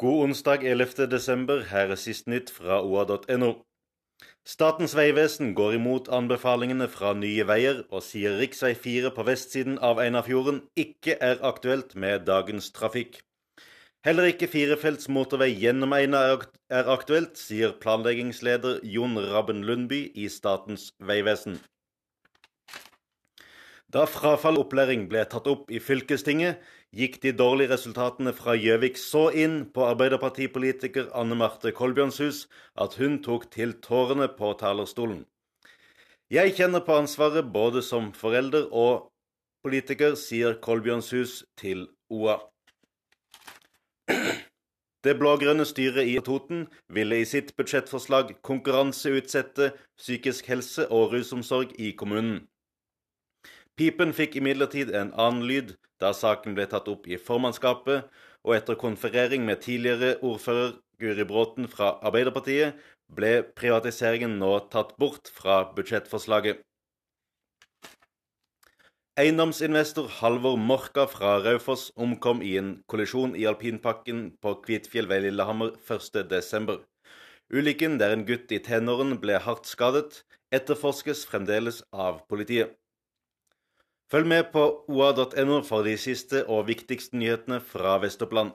God onsdag 11. desember. Her er sist nytt fra oa.no. Statens vegvesen går imot anbefalingene fra Nye Veier og sier rv. 4 på vestsiden av Einafjorden ikke er aktuelt med dagens trafikk. Heller ikke firefelts motorvei gjennom Eina er aktuelt, sier planleggingsleder Jon Rabben Lundby i Statens vegvesen. Da frafall opplæring ble tatt opp i fylkestinget, gikk de dårlige resultatene fra Gjøvik så inn på Arbeiderpartipolitiker Anne Marte Kolbjørnshus at hun tok til tårene på talerstolen. Jeg kjenner på ansvaret både som forelder og politiker, sier Kolbjørnshus til OA. Det blå-grønne styret i Toten ville i sitt budsjettforslag konkurranseutsette psykisk helse og rusomsorg i kommunen. Pipen fikk imidlertid en annen lyd da saken ble tatt opp i formannskapet, og etter konferering med tidligere ordfører Guri Bråten fra Arbeiderpartiet ble privatiseringen nå tatt bort fra budsjettforslaget. Eiendomsinvestor Halvor Morka fra Raufoss omkom i en kollisjon i alpinpakken på Kvitfjell ved Lillehammer 1.12. Ulykken, der en gutt i tenårene ble hardt skadet, etterforskes fremdeles av politiet. Følg med på oa.no for de siste og viktigste nyhetene fra Vest-Oppland.